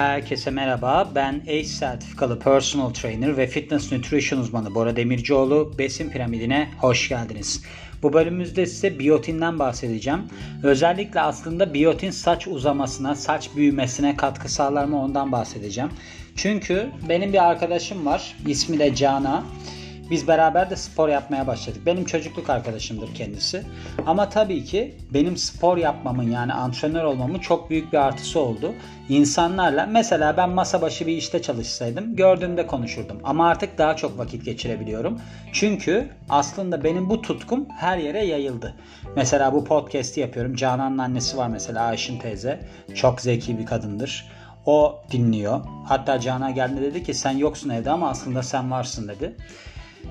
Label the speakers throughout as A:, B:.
A: Herkese merhaba. Ben ACE sertifikalı personal trainer ve fitness nutrition uzmanı Bora Demircioğlu. Besin piramidine hoş geldiniz. Bu bölümümüzde size biyotinden bahsedeceğim. Özellikle aslında biyotin saç uzamasına, saç büyümesine katkı sağlar mı ondan bahsedeceğim. Çünkü benim bir arkadaşım var. İsmi de Cana. Biz beraber de spor yapmaya başladık. Benim çocukluk arkadaşımdır kendisi. Ama tabii ki benim spor yapmamın yani antrenör olmamın çok büyük bir artısı oldu. İnsanlarla mesela ben masa başı bir işte çalışsaydım gördüğümde konuşurdum. Ama artık daha çok vakit geçirebiliyorum. Çünkü aslında benim bu tutkum her yere yayıldı. Mesela bu podcast'i yapıyorum. Canan'ın annesi var mesela Ayşin teyze. Çok zeki bir kadındır. O dinliyor. Hatta Canan geldi dedi ki sen yoksun evde ama aslında sen varsın dedi.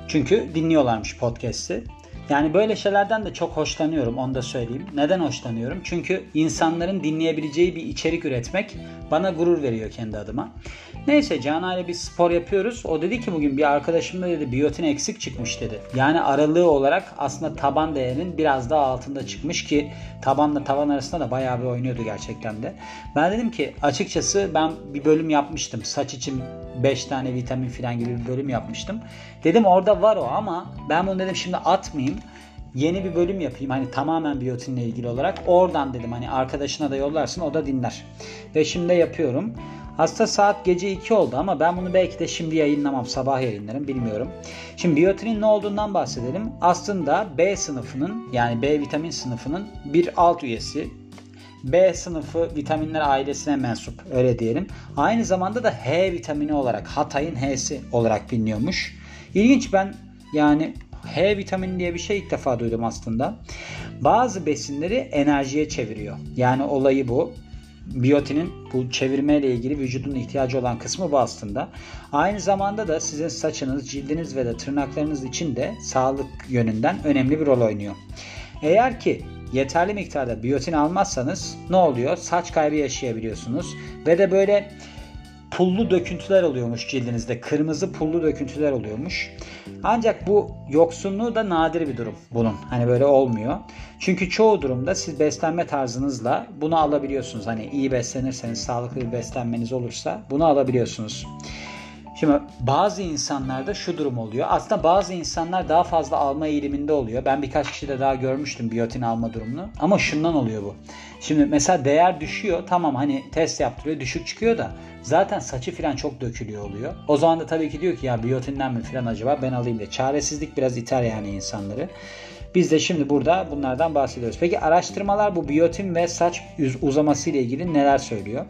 A: Çünkü dinliyorlarmış podcast'i. Yani böyle şeylerden de çok hoşlanıyorum onu da söyleyeyim. Neden hoşlanıyorum? Çünkü insanların dinleyebileceği bir içerik üretmek bana gurur veriyor kendi adıma. Neyse Canan ile biz spor yapıyoruz. O dedi ki bugün bir arkadaşımda dedi biyotin eksik çıkmış dedi. Yani aralığı olarak aslında taban değerinin biraz daha altında çıkmış ki tabanla tavan arasında da bayağı bir oynuyordu gerçekten de. Ben dedim ki açıkçası ben bir bölüm yapmıştım. Saç için 5 tane vitamin falan gibi bir bölüm yapmıştım. Dedim orada var o ama ben bunu dedim şimdi atmayayım yeni bir bölüm yapayım hani tamamen biyotinle ilgili olarak oradan dedim hani arkadaşına da yollarsın o da dinler ve şimdi yapıyorum Hasta saat gece 2 oldu ama ben bunu belki de şimdi yayınlamam. Sabah yayınlarım bilmiyorum. Şimdi biyotinin ne olduğundan bahsedelim. Aslında B sınıfının yani B vitamin sınıfının bir alt üyesi. B sınıfı vitaminler ailesine mensup öyle diyelim. Aynı zamanda da H vitamini olarak Hatay'ın H'si olarak biliniyormuş. İlginç ben yani H vitamini diye bir şey ilk defa duydum aslında. Bazı besinleri enerjiye çeviriyor. Yani olayı bu biyotinin bu çevirmeyle ilgili vücudun ihtiyacı olan kısmı bu aslında. Aynı zamanda da sizin saçınız, cildiniz ve de tırnaklarınız için de sağlık yönünden önemli bir rol oynuyor. Eğer ki yeterli miktarda biyotin almazsanız ne oluyor? Saç kaybı yaşayabiliyorsunuz ve de böyle pullu döküntüler oluyormuş cildinizde. Kırmızı pullu döküntüler oluyormuş. Ancak bu yoksunluğu da nadir bir durum bunun. Hani böyle olmuyor. Çünkü çoğu durumda siz beslenme tarzınızla bunu alabiliyorsunuz. Hani iyi beslenirseniz, sağlıklı bir beslenmeniz olursa bunu alabiliyorsunuz. Şimdi bazı insanlarda şu durum oluyor. Aslında bazı insanlar daha fazla alma eğiliminde oluyor. Ben birkaç kişi de daha görmüştüm biyotin alma durumunu. Ama şundan oluyor bu. Şimdi mesela değer düşüyor. Tamam hani test yaptırıyor düşük çıkıyor da zaten saçı falan çok dökülüyor oluyor. O zaman da tabii ki diyor ki ya biyotinden mi falan acaba ben alayım diye. Çaresizlik biraz iter yani insanları. Biz de şimdi burada bunlardan bahsediyoruz. Peki araştırmalar bu biyotin ve saç uzaması ile ilgili neler söylüyor?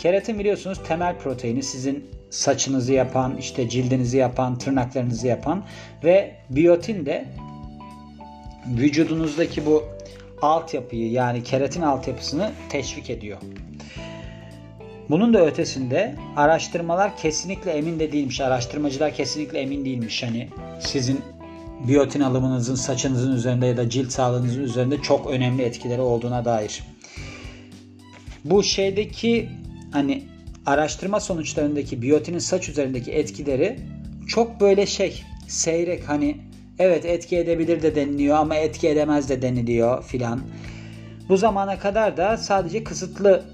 A: Keratin biliyorsunuz temel proteini sizin saçınızı yapan, işte cildinizi yapan, tırnaklarınızı yapan ve biyotin de vücudunuzdaki bu altyapıyı yani keratin altyapısını teşvik ediyor. Bunun da ötesinde araştırmalar kesinlikle emin de değilmiş. Araştırmacılar kesinlikle emin değilmiş. Hani sizin biyotin alımınızın saçınızın üzerinde ya da cilt sağlığınızın üzerinde çok önemli etkileri olduğuna dair. Bu şeydeki hani araştırma sonuçlarındaki biyotinin saç üzerindeki etkileri çok böyle şey seyrek hani evet etki edebilir de deniliyor ama etki edemez de deniliyor filan. Bu zamana kadar da sadece kısıtlı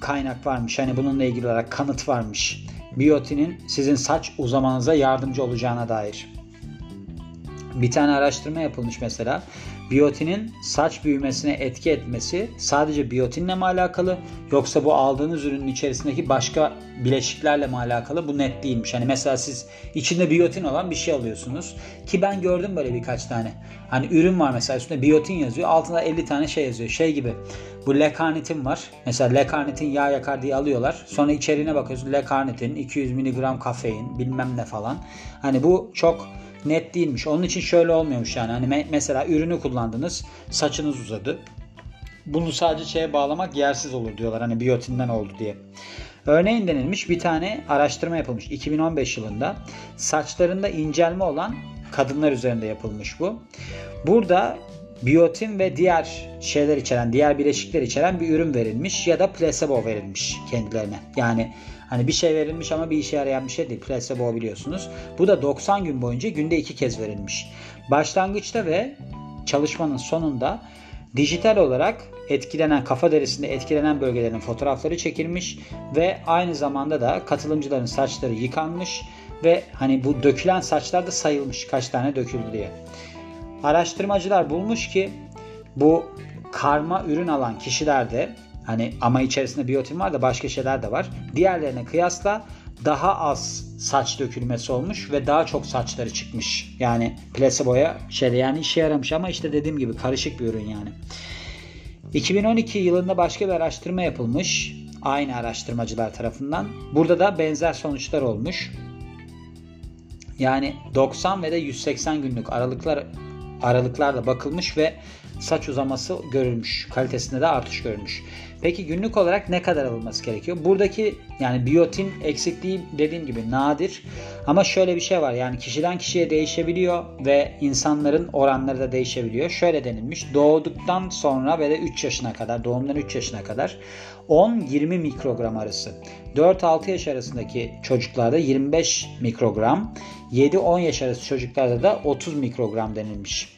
A: kaynak varmış. Hani bununla ilgili olarak kanıt varmış. Biyotinin sizin saç uzamanıza yardımcı olacağına dair. Bir tane araştırma yapılmış mesela biyotinin saç büyümesine etki etmesi sadece biyotinle mi alakalı yoksa bu aldığınız ürünün içerisindeki başka bileşiklerle mi alakalı bu net değilmiş. Hani mesela siz içinde biyotin olan bir şey alıyorsunuz ki ben gördüm böyle birkaç tane. Hani ürün var mesela üstünde biyotin yazıyor altında 50 tane şey yazıyor. Şey gibi bu lekarnitin var. Mesela lekarnitin yağ yakar diye alıyorlar. Sonra içeriğine bakıyorsun lekarnitin 200 mg kafein bilmem ne falan. Hani bu çok net değilmiş. Onun için şöyle olmuyormuş yani. Hani me- mesela ürünü kullandınız, saçınız uzadı. Bunu sadece şeye bağlamak yersiz olur diyorlar hani biyotinden oldu diye. Örneğin denilmiş bir tane araştırma yapılmış 2015 yılında. Saçlarında incelme olan kadınlar üzerinde yapılmış bu. Burada biyotin ve diğer şeyler içeren, diğer bileşikler içeren bir ürün verilmiş ya da placebo verilmiş kendilerine. Yani Hani bir şey verilmiş ama bir işe yarayan bir şey değil. Placebo biliyorsunuz. Bu da 90 gün boyunca günde iki kez verilmiş. Başlangıçta ve çalışmanın sonunda Dijital olarak etkilenen kafa derisinde etkilenen bölgelerin fotoğrafları çekilmiş ve aynı zamanda da katılımcıların saçları yıkanmış ve hani bu dökülen saçlar da sayılmış kaç tane döküldü diye. Araştırmacılar bulmuş ki bu karma ürün alan kişilerde hani ama içerisinde biyotin var da başka şeyler de var. Diğerlerine kıyasla daha az saç dökülmesi olmuş ve daha çok saçları çıkmış. Yani plaseboya şeyde yani işe yaramış ama işte dediğim gibi karışık bir ürün yani. 2012 yılında başka bir araştırma yapılmış. Aynı araştırmacılar tarafından. Burada da benzer sonuçlar olmuş. Yani 90 ve de 180 günlük aralıklar aralıklarla bakılmış ve saç uzaması görülmüş. Kalitesinde de artış görülmüş. Peki günlük olarak ne kadar alınması gerekiyor? Buradaki yani biyotin eksikliği dediğim gibi nadir. Ama şöyle bir şey var yani kişiden kişiye değişebiliyor ve insanların oranları da değişebiliyor. Şöyle denilmiş doğduktan sonra de 3 yaşına kadar doğumdan 3 yaşına kadar 10-20 mikrogram arası. 4-6 yaş arasındaki çocuklarda 25 mikrogram, 7-10 yaş arası çocuklarda da 30 mikrogram denilmiş.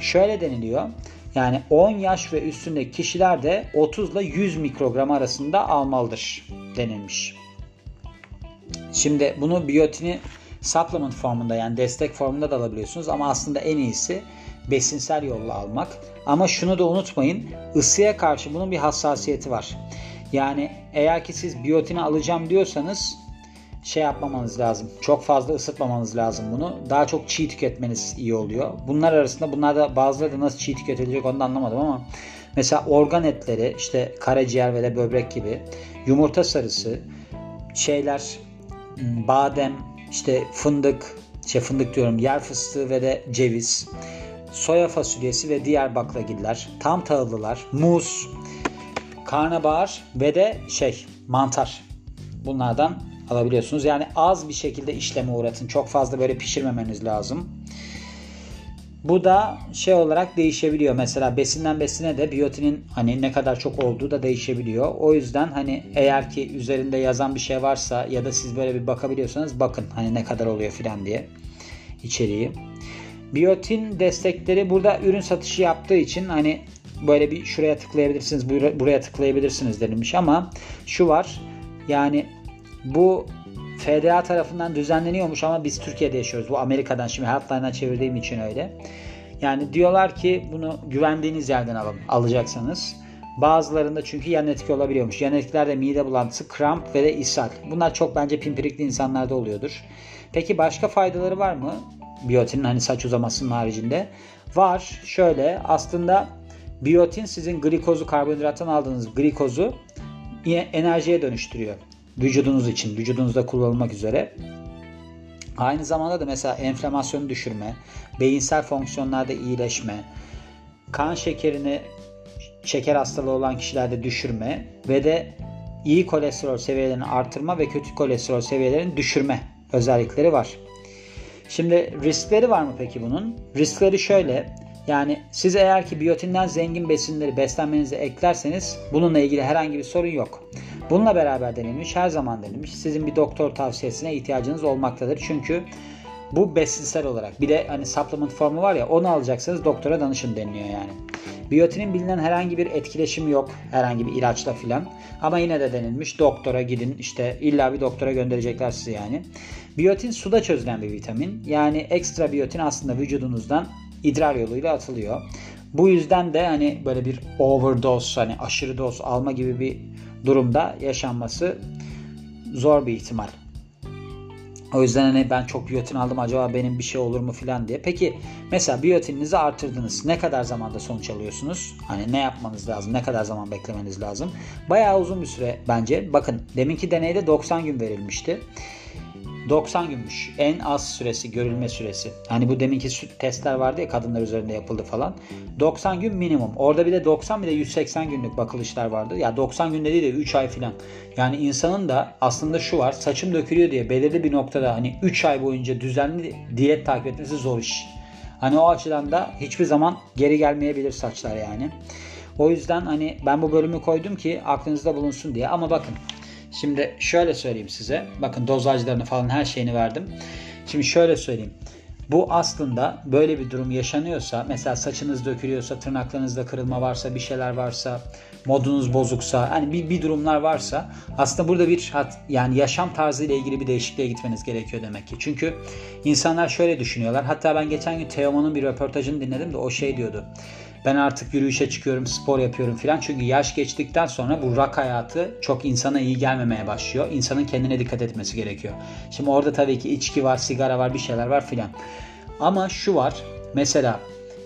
A: Şöyle deniliyor. Yani 10 yaş ve üstündeki kişiler de 30 ile 100 mikrogram arasında almalıdır denilmiş. Şimdi bunu biyotini supplement formunda yani destek formunda da alabiliyorsunuz ama aslında en iyisi besinsel yolla almak. Ama şunu da unutmayın ısıya karşı bunun bir hassasiyeti var. Yani eğer ki siz biyotini alacağım diyorsanız şey yapmamanız lazım. Çok fazla ısıtmamanız lazım bunu. Daha çok çiğ tüketmeniz iyi oluyor. Bunlar arasında bunlar da bazıları da nasıl çiğ tüketilecek onu da anlamadım ama mesela organ etleri işte karaciğer ve de böbrek gibi yumurta sarısı şeyler badem işte fındık şey fındık diyorum yer fıstığı ve de ceviz soya fasulyesi ve diğer baklagiller tam tahıllılar muz karnabahar ve de şey mantar bunlardan alabiliyorsunuz. Yani az bir şekilde işleme uğratın. Çok fazla böyle pişirmemeniz lazım. Bu da şey olarak değişebiliyor. Mesela besinden besine de biyotinin hani ne kadar çok olduğu da değişebiliyor. O yüzden hani eğer ki üzerinde yazan bir şey varsa ya da siz böyle bir bakabiliyorsanız bakın hani ne kadar oluyor filan diye içeriği. Biyotin destekleri burada ürün satışı yaptığı için hani böyle bir şuraya tıklayabilirsiniz, buraya tıklayabilirsiniz denilmiş ama şu var. Yani bu FDA tarafından düzenleniyormuş ama biz Türkiye'de yaşıyoruz. Bu Amerika'dan şimdi Healthline'dan çevirdiğim için öyle. Yani diyorlar ki bunu güvendiğiniz yerden alın, alacaksanız. Bazılarında çünkü yan etki olabiliyormuş. Yan etkiler de mide bulantısı, kramp ve de ishal. Bunlar çok bence pimpirikli insanlarda oluyordur. Peki başka faydaları var mı? Biyotinin hani saç uzamasının haricinde. Var. Şöyle aslında biyotin sizin glikozu karbonhidrattan aldığınız glikozu enerjiye dönüştürüyor vücudunuz için, vücudunuzda kullanılmak üzere. Aynı zamanda da mesela enflamasyonu düşürme, beyinsel fonksiyonlarda iyileşme, kan şekerini şeker hastalığı olan kişilerde düşürme ve de iyi kolesterol seviyelerini artırma ve kötü kolesterol seviyelerini düşürme özellikleri var. Şimdi riskleri var mı peki bunun? Riskleri şöyle. Yani siz eğer ki biyotinden zengin besinleri beslenmenize eklerseniz bununla ilgili herhangi bir sorun yok. Bununla beraber denilmiş, her zaman denilmiş. Sizin bir doktor tavsiyesine ihtiyacınız olmaktadır. Çünkü bu besinsel olarak. Bir de hani supplement formu var ya onu alacaksanız doktora danışın deniliyor yani. Biyotinin bilinen herhangi bir etkileşimi yok. Herhangi bir ilaçla filan. Ama yine de denilmiş doktora gidin işte illa bir doktora gönderecekler sizi yani. Biyotin suda çözülen bir vitamin. Yani ekstra biyotin aslında vücudunuzdan idrar yoluyla atılıyor. Bu yüzden de hani böyle bir overdose hani aşırı doz alma gibi bir durumda yaşanması zor bir ihtimal. O yüzden hani ben çok biyotin aldım acaba benim bir şey olur mu filan diye. Peki mesela biyotininizi artırdınız. Ne kadar zamanda sonuç alıyorsunuz? Hani ne yapmanız lazım? Ne kadar zaman beklemeniz lazım? Bayağı uzun bir süre bence. Bakın deminki deneyde 90 gün verilmişti. 90 günmüş. En az süresi, görülme süresi. Hani bu deminki testler vardı ya kadınlar üzerinde yapıldı falan. 90 gün minimum. Orada bir de 90 bir de 180 günlük bakılışlar vardı. Ya 90 gün değil de 3 ay falan. Yani insanın da aslında şu var. Saçım dökülüyor diye belirli bir noktada hani 3 ay boyunca düzenli diyet takip etmesi zor iş. Hani o açıdan da hiçbir zaman geri gelmeyebilir saçlar yani. O yüzden hani ben bu bölümü koydum ki aklınızda bulunsun diye. Ama bakın Şimdi şöyle söyleyeyim size. Bakın dozajlarını falan her şeyini verdim. Şimdi şöyle söyleyeyim. Bu aslında böyle bir durum yaşanıyorsa mesela saçınız dökülüyorsa, tırnaklarınızda kırılma varsa, bir şeyler varsa, modunuz bozuksa, hani bir, bir durumlar varsa aslında burada bir yani yaşam tarzı ile ilgili bir değişikliğe gitmeniz gerekiyor demek ki. Çünkü insanlar şöyle düşünüyorlar. Hatta ben geçen gün Teoman'ın bir röportajını dinledim de o şey diyordu. Ben artık yürüyüşe çıkıyorum, spor yapıyorum filan. Çünkü yaş geçtikten sonra bu rak hayatı çok insana iyi gelmemeye başlıyor. İnsanın kendine dikkat etmesi gerekiyor. Şimdi orada tabii ki içki var, sigara var, bir şeyler var filan. Ama şu var. Mesela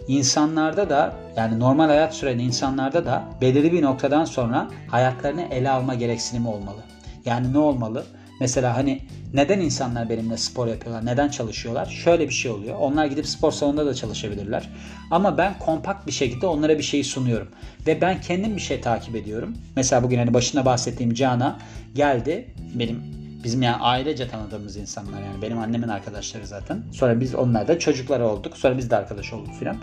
A: insanlarda da yani normal hayat süren insanlarda da belirli bir noktadan sonra hayatlarını ele alma gereksinimi olmalı. Yani ne olmalı? Mesela hani neden insanlar benimle spor yapıyorlar? Neden çalışıyorlar? Şöyle bir şey oluyor. Onlar gidip spor salonunda da çalışabilirler. Ama ben kompakt bir şekilde onlara bir şeyi sunuyorum. Ve ben kendim bir şey takip ediyorum. Mesela bugün hani başında bahsettiğim Cana geldi. Benim bizim yani ailece tanıdığımız insanlar yani benim annemin arkadaşları zaten. Sonra biz onlarla çocukları olduk. Sonra biz de arkadaş olduk filan.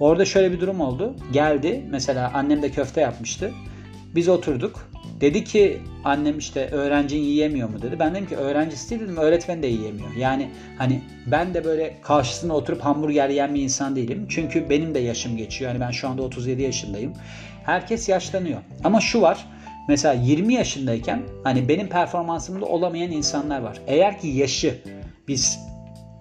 A: Orada şöyle bir durum oldu. Geldi mesela annem de köfte yapmıştı. Biz oturduk. Dedi ki annem işte öğrencin yiyemiyor mu dedi. Ben dedim ki öğrencisi değil dedim öğretmen de yiyemiyor. Yani hani ben de böyle karşısına oturup hamburger yiyen bir insan değilim. Çünkü benim de yaşım geçiyor. Yani ben şu anda 37 yaşındayım. Herkes yaşlanıyor. Ama şu var. Mesela 20 yaşındayken hani benim performansımda olamayan insanlar var. Eğer ki yaşı biz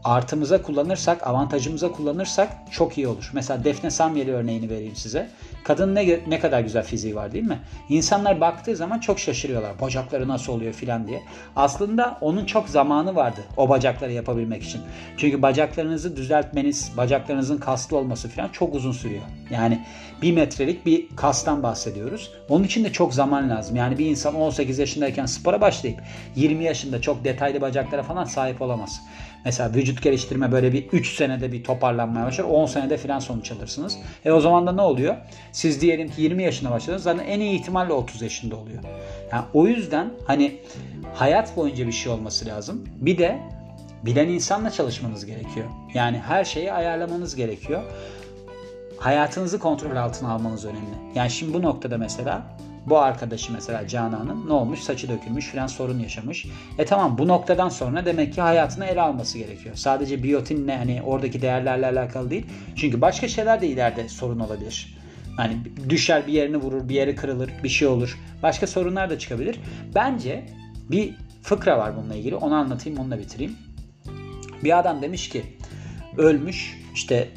A: artımıza kullanırsak, avantajımıza kullanırsak çok iyi olur. Mesela Defne Samyeli örneğini vereyim size. Kadın ne, ne kadar güzel fiziği var değil mi? İnsanlar baktığı zaman çok şaşırıyorlar. Bacakları nasıl oluyor filan diye. Aslında onun çok zamanı vardı o bacakları yapabilmek için. Çünkü bacaklarınızı düzeltmeniz, bacaklarınızın kaslı olması filan çok uzun sürüyor. Yani bir metrelik bir kastan bahsediyoruz. Onun için de çok zaman lazım. Yani bir insan 18 yaşındayken spora başlayıp 20 yaşında çok detaylı bacaklara falan sahip olamaz. Mesela vücut geliştirme böyle bir 3 senede bir toparlanmaya başlar. 10 senede filan sonuç alırsınız. E o zaman da ne oluyor? Siz diyelim ki 20 yaşında başladınız. Zaten en iyi ihtimalle 30 yaşında oluyor. Yani o yüzden hani hayat boyunca bir şey olması lazım. Bir de bilen insanla çalışmanız gerekiyor. Yani her şeyi ayarlamanız gerekiyor. Hayatınızı kontrol altına almanız önemli. Yani şimdi bu noktada mesela bu arkadaşı mesela Canan'ın ne olmuş? Saçı dökülmüş filan sorun yaşamış. E tamam bu noktadan sonra demek ki hayatını ele alması gerekiyor. Sadece biyotinle hani oradaki değerlerle alakalı değil. Çünkü başka şeyler de ileride sorun olabilir. Hani düşer bir yerini vurur, bir yeri kırılır, bir şey olur. Başka sorunlar da çıkabilir. Bence bir fıkra var bununla ilgili. Onu anlatayım, onunla bitireyim. Bir adam demiş ki ölmüş işte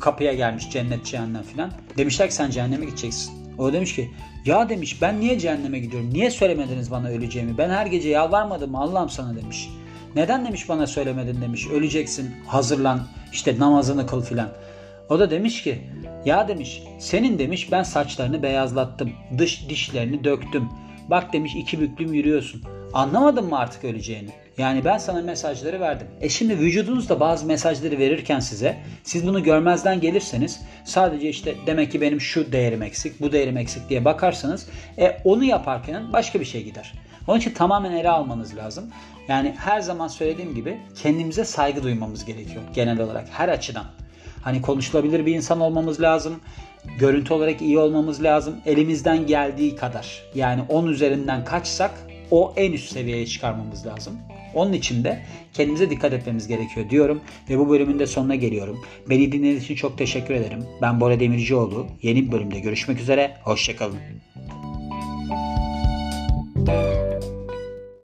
A: kapıya gelmiş cennet cehennem filan. Demişler ki sen cehenneme gideceksin. O demiş ki ya demiş ben niye cehenneme gidiyorum? Niye söylemediniz bana öleceğimi? Ben her gece yalvarmadım mı Allah'ım sana demiş. Neden demiş bana söylemedin demiş. Öleceksin hazırlan işte namazını kıl filan. O da demiş ki ya demiş senin demiş ben saçlarını beyazlattım. Dış dişlerini döktüm. Bak demiş iki büklüm yürüyorsun. Anlamadın mı artık öleceğini? Yani ben sana mesajları verdim. E şimdi vücudunuz da bazı mesajları verirken size siz bunu görmezden gelirseniz sadece işte demek ki benim şu değerim eksik, bu değerim eksik diye bakarsanız e, onu yaparken başka bir şey gider. Onun için tamamen ele almanız lazım. Yani her zaman söylediğim gibi kendimize saygı duymamız gerekiyor genel olarak her açıdan. Hani konuşulabilir bir insan olmamız lazım. Görüntü olarak iyi olmamız lazım. Elimizden geldiği kadar. Yani 10 üzerinden kaçsak o en üst seviyeye çıkarmamız lazım. Onun için de kendimize dikkat etmemiz gerekiyor diyorum ve bu bölümün de sonuna geliyorum. Beni dinlediğiniz için çok teşekkür ederim. Ben Bora Demircioğlu. Yeni bir bölümde görüşmek üzere. Hoşçakalın.